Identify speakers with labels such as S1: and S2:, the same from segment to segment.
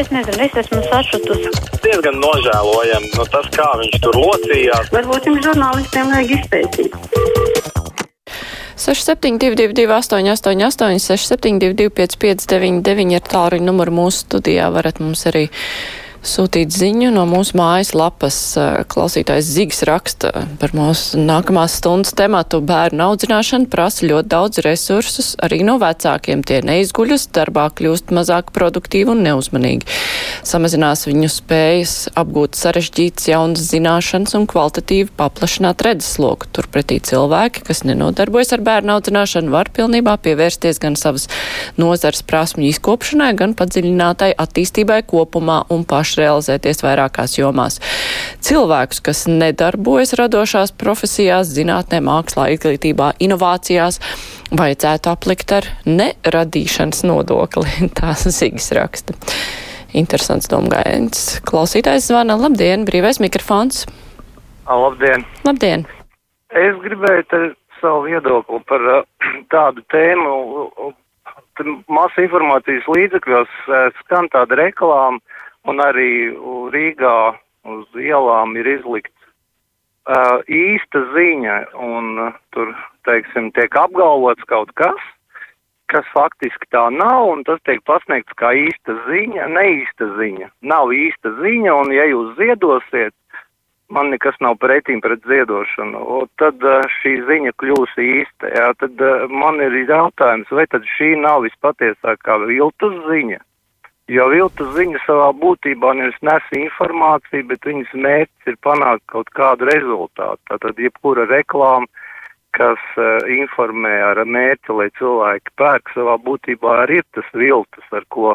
S1: es nezinu, es esmu sašutusi.
S2: Diezgan nožēlojami nu, tas, kā viņš tur locījās.
S1: Varbūt jums žurnālistiem vajag izpētīt.
S3: 6722, 888, 672, 559, ir tālruņa numuru mūsu studijā. Varat mums arī sūtīt ziņu no mūsu mājas lapas. Klausītājs Zigs raksta par mūsu nākamās stundas tematu bērnu audzināšanu prasa ļoti daudz resursus, arī no vecākiem tie neizguļas, darbā kļūst mazāk produktīvi un neuzmanīgi. Samazinās viņu spējas apgūt sarežģītas jaunas zināšanas un kvalitatīvi paplašināt redzesloku. Turpretī cilvēki, kas nenodarbojas ar bērnu audzināšanu, var pilnībā pievērsties gan savas nozars prasmju izkopšanai, gan padziļinātai attīstībai kopumā un pašu pašrealizēties vairākās jomās. Cilvēkus, kas nedarbojas radošās profesijās, zinātnē, mākslā, izglītībā, inovācijās, vajadzētu aplikt ar neradīšanas nodokli. Tās Zīgas raksta. Interesants domgājiens. Klausītājs zvana. Labdien, brīvais mikrofons.
S4: Labdien!
S3: Labdien!
S4: Es gribēju te savu viedokli par tādu tēmu. Masa informācijas līdzekļos skan tāda reklāma, un arī Rīgā uz ielām ir izlikts uh, īsta ziņa, un uh, tur, teiksim, tiek apgalvots kaut kas, kas faktiski tā nav, un tas tiek pasniegts kā īsta ziņa, neīsta ziņa. Nav īsta ziņa, un ja jūs ziedosiet, man nekas nav pretīm pret ziedošanu, un tad uh, šī ziņa kļūs īsta, jā, tad uh, man ir jautājums, vai tad šī nav vispatiesākā viltus ziņa? Jo viltus ziņa savā būtībā nevis nes informāciju, bet viņas mērķis ir panākt kaut kādu rezultātu. Tātad jebkura reklāma, kas uh, informē ar mērķi, lai cilvēki pērk savā būtībā arī ir tas viltus, ar ko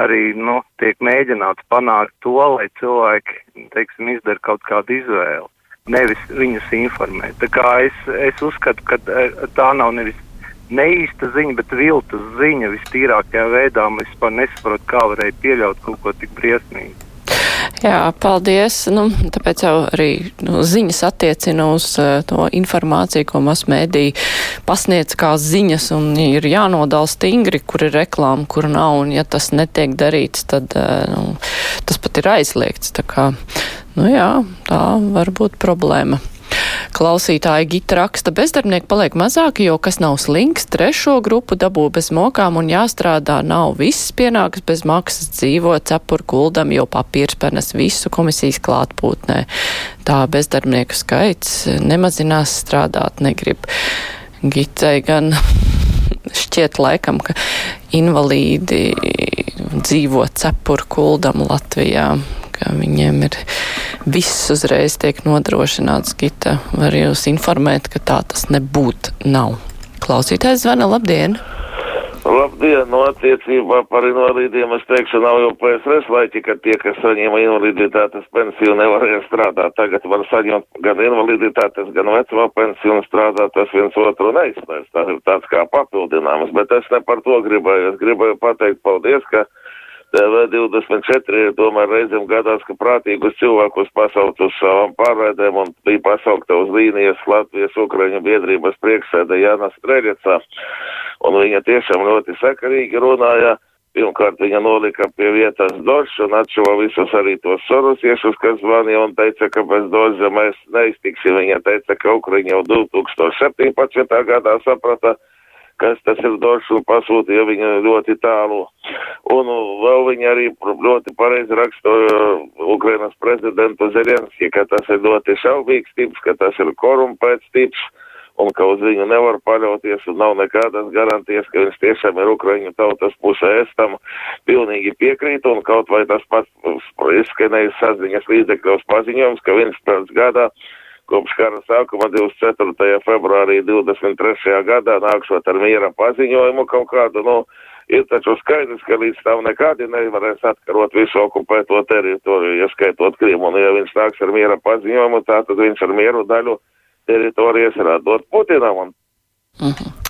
S4: arī, nu, tiek mēģināts panākt to, lai cilvēki, teiksim, izdara kaut kādu izvēli, nevis viņus informēt. Tā kā es, es uzskatu, ka tā nav nevis neīsta ziņa, bet viltus ziņa vistīrākajā veidā. Es vispār nesaprotu, kā varēja pieļaut kaut ko tik briesmīgu.
S3: Jā, paldies. Nu, tāpēc jau arī nu, ziņas attiecina uz uh, to informāciju, ko masmēdī pasniedz kā ziņas, un ir jānodala stingri, kur ir reklāma, kur nav, un ja tas netiek darīts, tad uh, nu, tas pat ir aizliegts. Tā kā, nu jā, tā var būt problēma. Klausītāji Gita raksta, bezdarbnieki paliek mazāki, jo kas nav slinks, trešo grupu dabū bez mokām un jāstrādā nav viss pienāks bez maksas dzīvo cepur kuldam, jo papīrs panes visu komisijas klātbūtnē. Tā bezdarbnieku skaits nemazinās strādāt negrib. Gitai gan šķiet laikam, ka invalīdi dzīvo cepur kuldam Latvijā ka viņiem ir viss uzreiz tiek nodrošināts. Gita var jūs informēt, ka tā tas nebūtu nav. Klausītājs zvana, labdien!
S5: Labdien, no attiecībā par invalīdiem es teikšu, nav jau PSRS laiki, ka tie, kas saņēma invaliditātes pensiju, nevarēja strādāt. Tagad var saņemt gan invaliditātes, gan veco pensiju un strādāt, tas viens otru neizpēs. Tas ir tāds kā papildinājums, bet es ne par to gribēju. Es gribēju pateikt paldies, ka TV24 ir tomēr reizēm gadās, ka prātīgus cilvēkus pasaukt uz savām pārraidēm un bija pasaukta uz līnijas Latvijas Ukraiņu biedrības priekšsēde Jāna Streļecā. Un viņa tiešām ļoti sakarīgi runāja. Pirmkārt, viņa nolika pie vietas došu un atšuva visus arī tos sorusiešus, kas zvanīja un teica, ka bez doža mēs neiztiksim. Viņa teica, ka Ukraiņa jau 2017. gadā saprata, kas tas ir došs un pasūtīja viņu ļoti tālu. Un vēl viņi arī ļoti pareizi rakstoja Ukrainas prezidentu Zelenski, ka tas ir ļoti šaubīgs tips, ka tas ir korumpēts tips un ka uz viņu nevar paļauties un nav nekādas garantijas, ka viņš tiešām ir Ukraiņu tautas pusē. Es tam pilnīgi piekrītu un kaut vai tas pats izskanējis saziņas līdzekļos paziņojums, ka viņš pēc gadā kopš kara sākuma 24. februārī 23. gadā nākšot ar miera paziņojumu kaut kādu, nu, ir taču skaidrs, ka līdz tam nekādi nevarēs atkarot visu okupēto teritoriju, ieskaitot Krimu, un ja viņš nāks ar miera paziņojumu, tā tad viņš ar mieru daļu teritorijas ir atdot Putinam. Un...
S3: Mm -hmm.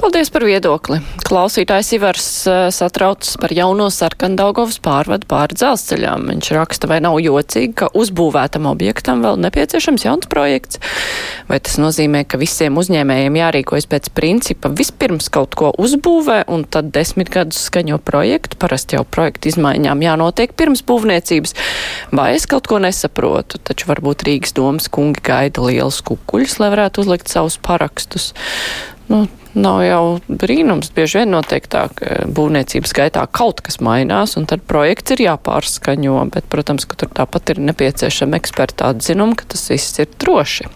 S3: Paldies par viedokli. Klausītājs Ivars uh, satraucas par jauno sarkandaugovas pārvadu pāri dzelzceļām. Viņš raksta, vai nav jocīgi, ka uzbūvētam objektam vēl nepieciešams jauns projekts. Vai tas nozīmē, ka visiem uzņēmējiem jārīkojas pēc principa vispirms kaut ko uzbūvē un tad desmit gadus skaņo projektu? Parasti jau projektu izmaiņām jānotiek pirms būvniecības. Vai es kaut ko nesaprotu? Taču varbūt Rīgas domas kungi gaida liels kukuļus, lai varētu uzlikt savus parakstus. Nu, nav jau brīnums. Bieži vien notiek tā, ka būvniecības gaitā kaut kas mainās, un tad projekts ir jāpārskaņo. Bet, protams, ka tur tāpat ir nepieciešama eksperta atzinuma, ka tas viss ir droši.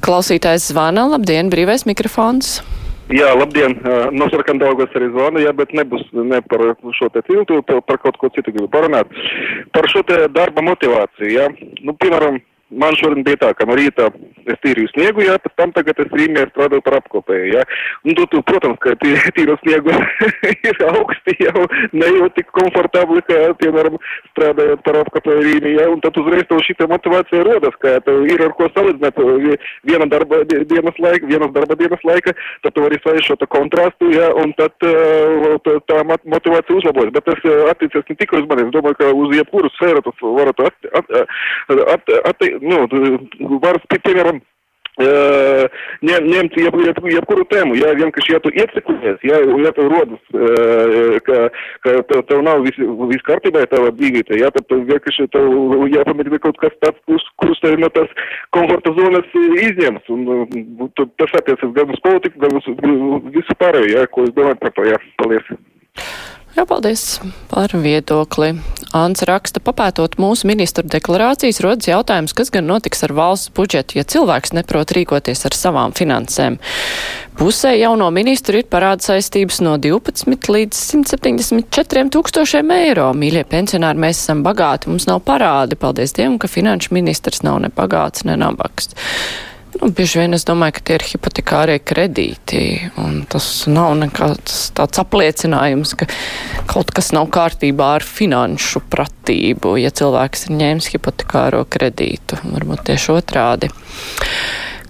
S3: Klausītājs zvana, labdien, brīvais mikrofons.
S6: Jā, labdien! No sarkandaugos arī zvanu, jā, bet nebūs ne par šo te tiltu, par kaut ko citu gribu parunāt. Par šo te darba motivāciju, jā. Nu, piemēram, man šodien bija tā, ka no rīta es tīrīju sniegu, jā, pēc tam tagad es Rīmē strādāju par apkopēju, jā. Un tu, tu protams, ka tī, tīro sniegu ir augsti jau, ne jau tik komfortabli, kā, piemēram, strādājot par apkopēju Rīmē, jā. Un tad uzreiz tev šī motivācija rodas, ka tev ir ar ko salīdzināt viena darba dienas laika, vienas darba dienas laika, tad tu vari sajust šo kontrastu, jā, un tad tā, tā motivācija uzlabojas. Bet tas attiecas ne tikai uz mani, es domāju, ka uz jebkuru sfēru tas varat at, at, at, at, at, nu, var, piemēram, ņem, ņemt jeb, jeb, jebkuru tēmu, ja vienkārši, ja tu iecikulies, ja, ja tev rodas, ka, ka tev, tev nav viss vis kārtībā tava dzīvīte, ja, tad tev vienkārši tev jāpamēģina kaut kas tāds, kurš, kurš tev no tās komforta zonas izņems, un tas attiecas gan uz politiku, gan uz visu pārējo, ja, ko es domāju par to, jā, paldies.
S3: Par viedokli. Ants raksta, papētot mūsu ministru deklarācijas, rodas jautājums, kas gan notiks ar valsts budžetu, ja cilvēks neprot rīkoties ar savām finansēm. Pusē jauno ministru ir parāda saistības no 12 līdz 174 tūkstošiem eiro. Mīļie pensionāri, mēs esam bagāti, mums nav parādi. Paldies Dievam, ka finanšu ministrs nav ne bagāts, ne nabaks. Nu, bieži vien es domāju, ka tie ir hipotekārie kredīti, tas nav nekāds tāds apliecinājums, ka kaut kas nav kārtībā ar finanšu pratību, ja cilvēks ir ņēmis hipotekāro kredītu. Varbūt tieši otrādi.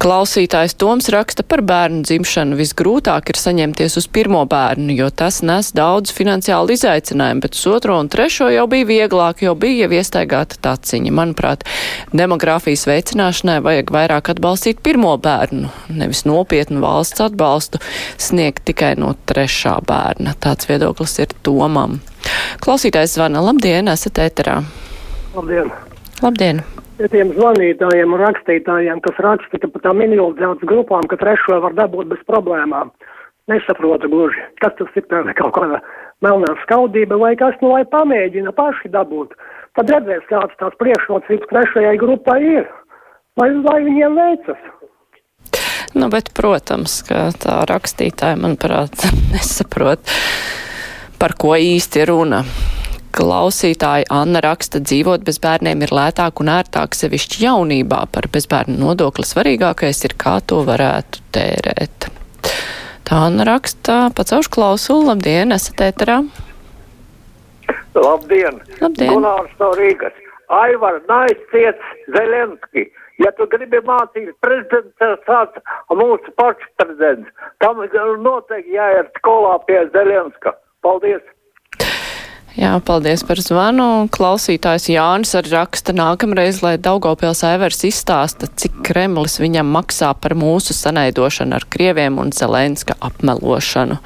S3: Klausītājs Toms raksta par bērnu dzimšanu. Visgrūtāk ir saņemties uz pirmo bērnu, jo tas nes daudz finansiālu izaicinājumu, bet uz otro un trešo jau bija vieglāk, jo bija jau iestaigāta taciņa. Manuprāt, demogrāfijas veicināšanai vajag vairāk atbalstīt pirmo bērnu, nevis nopietnu valsts atbalstu sniegt tikai no trešā bērna. Tāds viedoklis ir Tomam. Klausītājs zvana. Labdien, esat ēterā.
S7: Labdien!
S3: Labdien!
S7: Tiem zvanītājiem un rakstītājiem, kas raksta par tām minoritātes grupām, ka trešo var dabūt bez problēmām. Nesaprotu gluži, kas tas ir tā kaut kāda melnā skaudība vai kas, nu lai pamēģina paši dabūt. Tad redzēs, kāds tās priekšrocības trešajai grupai ir. Lai, lai viņiem veicas.
S3: Nu, bet, protams, ka tā rakstītāja, manuprāt, nesaprot, par ko īsti runa. Klausītāji Anna raksta, dzīvot bez bērniem ir lētāk un ērtāk sevišķi jaunībā. Par bezbērnu nodokli svarīgākais ir, kā to varētu tērēt. Tā Anna raksta, pacelšu klausulu, labdien, esat ēterā.
S8: Labdien!
S3: Labdien!
S8: Gunārs no Rīgas. Aivar, naizciet Zelenski. Ja tu gribi mācīt prezidents, tas tāds mūsu pašu prezidents. Tam noteikti jāiet skolā pie Zelenska. Paldies!
S3: Jā, paldies par zvanu. Klausītājs Jānis arī raksta nākamreiz, lai Daugopils Aivers izstāsta, cik Kremlis viņam maksā par mūsu sanaidošanu ar Krieviem un Zelenska apmelošanu.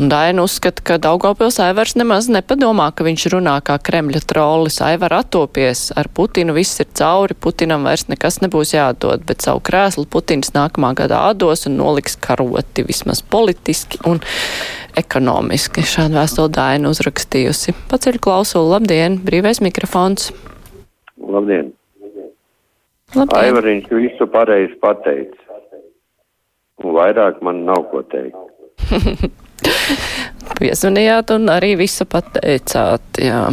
S3: Un Daina uzskata, ka Daugopils Aivers nemaz nepadomā, ka viņš runā kā Kremļa trollis. Aivar atopies ar Putinu, viss ir cauri, Putinam vairs nekas nebūs jādod, bet savu krēslu Putins nākamā gadā atdos un noliks karoti vismaz politiski un ekonomiski. Šādu vēstuli Daina uzrakstījusi. Paceļ klausulu, labdien, brīvais mikrofons.
S9: Labdien!
S3: Labdien.
S9: Aivariņš visu pareizi pateica. Un vairāk man nav ko teikt.
S3: Piezvanījāt un arī visu pateicāt, jā.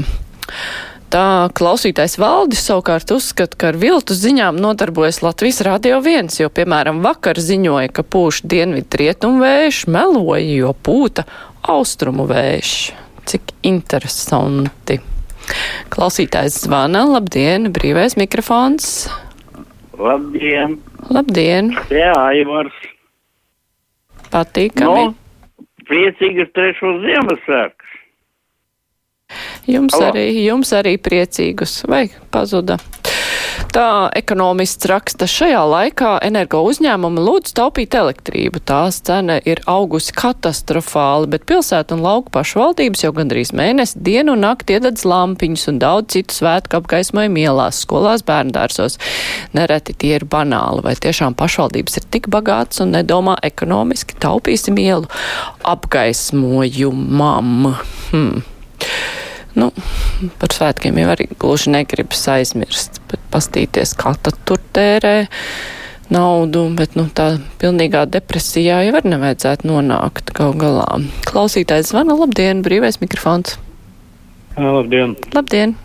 S3: Tā klausītājs valdis savukārt uzskata, ka ar viltu ziņām nodarbojas Latvijas radio viens, jo, piemēram, vakar ziņoja, ka pūš dienvidu rietumu vējš, meloja, jo pūta austrumu vējš. Cik interesanti. Klausītājs zvana, labdien, brīvais mikrofons.
S10: Labdien!
S3: Labdien!
S10: Jā, Aivars.
S3: Patīkami.
S10: Nu, priecīgas trešos Ziemassvētkus.
S3: Jums
S10: Halo.
S3: arī, jums arī priecīgus, vai pazuda? Tā ekonomists raksta, šajā laikā energo uzņēmumi lūdz taupīt elektrību. Tās cena ir augusi katastrofāli, bet pilsētu un lauku pašvaldības jau gandrīz mēnesi dienu un nakti iededz lampiņus un daudz citu svētku apgaismojumu ielās, skolās, bērndārsos. Nereti tie ir banāli, vai tiešām pašvaldības ir tik bagātas un nedomā ekonomiski taupīsim ielu apgaismojumam. Hmm. Nu, par svētkiem jau arī gluži negribas aizmirst, bet pastīties, kā tad tur tērē naudu, bet nu, tā pilnīgā depresijā jau var nevajadzētu nonākt gal galā. Klausītājs zvana, labdien, brīvais mikrofons.
S11: Labdien!
S3: Labdien!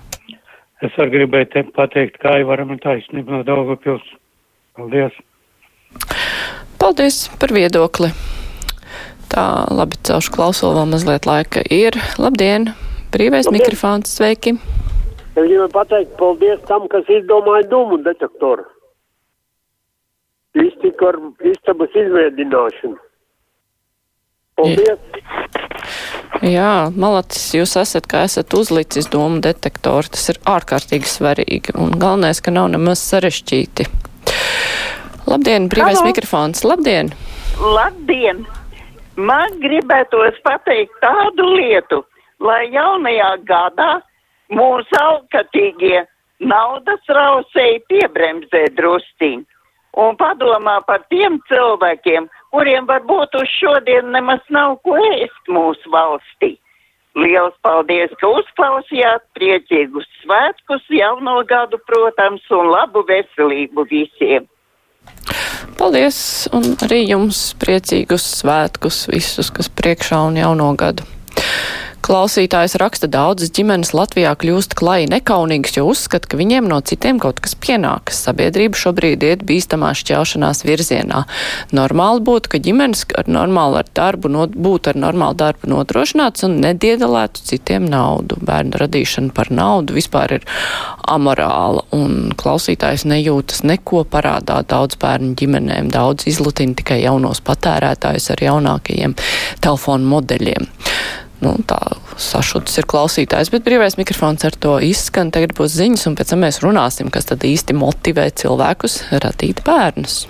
S11: Es arī gribēju te pateikt, kā jau varam taisnība no Daugavpils. Paldies!
S3: Paldies par viedokli! Tā, labi, celšu klausulu vēl mazliet laika ir. Labdien! Brīvais
S12: Labdien.
S3: mikrofons, sveiki!
S12: Es gribu pateikt paldies tam, kas izdomāja dūmu detektoru. Iztika ar istabas izmēģināšanu. Paldies!
S3: Jā, malacis, jūs esat, kā esat uzlicis domu detektoru, tas ir ārkārtīgi svarīgi, un galvenais, ka nav nemaz sarežģīti. Labdien, brīvais
S13: Halo.
S3: mikrofons, labdien!
S13: Labdien! Man gribētos pateikt tādu lietu, lai jaunajā gadā mūsu alkatīgie naudas rausēji piebremzē drusciņ un padomā par tiem cilvēkiem, kuriem varbūt uz šodien nemaz nav ko ēst mūsu valstī. Liels paldies, ka uzklausījāt, priecīgus svētkus, jauno gadu, protams, un labu veselību visiem!
S3: Paldies, un arī jums priecīgus svētkus visus, kas priekšā un jauno gadu. Klausītājs raksta, daudzas ģimenes Latvijā kļūst klai nekaunīgas, jo uzskata, ka viņiem no citiem kaut kas pienākas. Sabiedrība šobrīd iet bīstamā šķelšanās virzienā. Normāli būtu, ka ģimenes ar normālu ar darbu, not, būtu ar normālu darbu nodrošināts un nediedalētu citiem naudu. Bērnu radīšana par naudu vispār ir amorāla, un klausītājs nejūtas neko parādā daudz bērnu ģimenēm. Daudz izlutina tikai jaunos patērētājus ar jaunākajiem telefonu modeļiem. Nu, tā sašutis ir klausītājs, bet brīvais mikrofons ar to izskan. Tagad būs ziņas, un pēc tam mēs runāsim, kas tad īsti motivē cilvēkus radīt bērnus.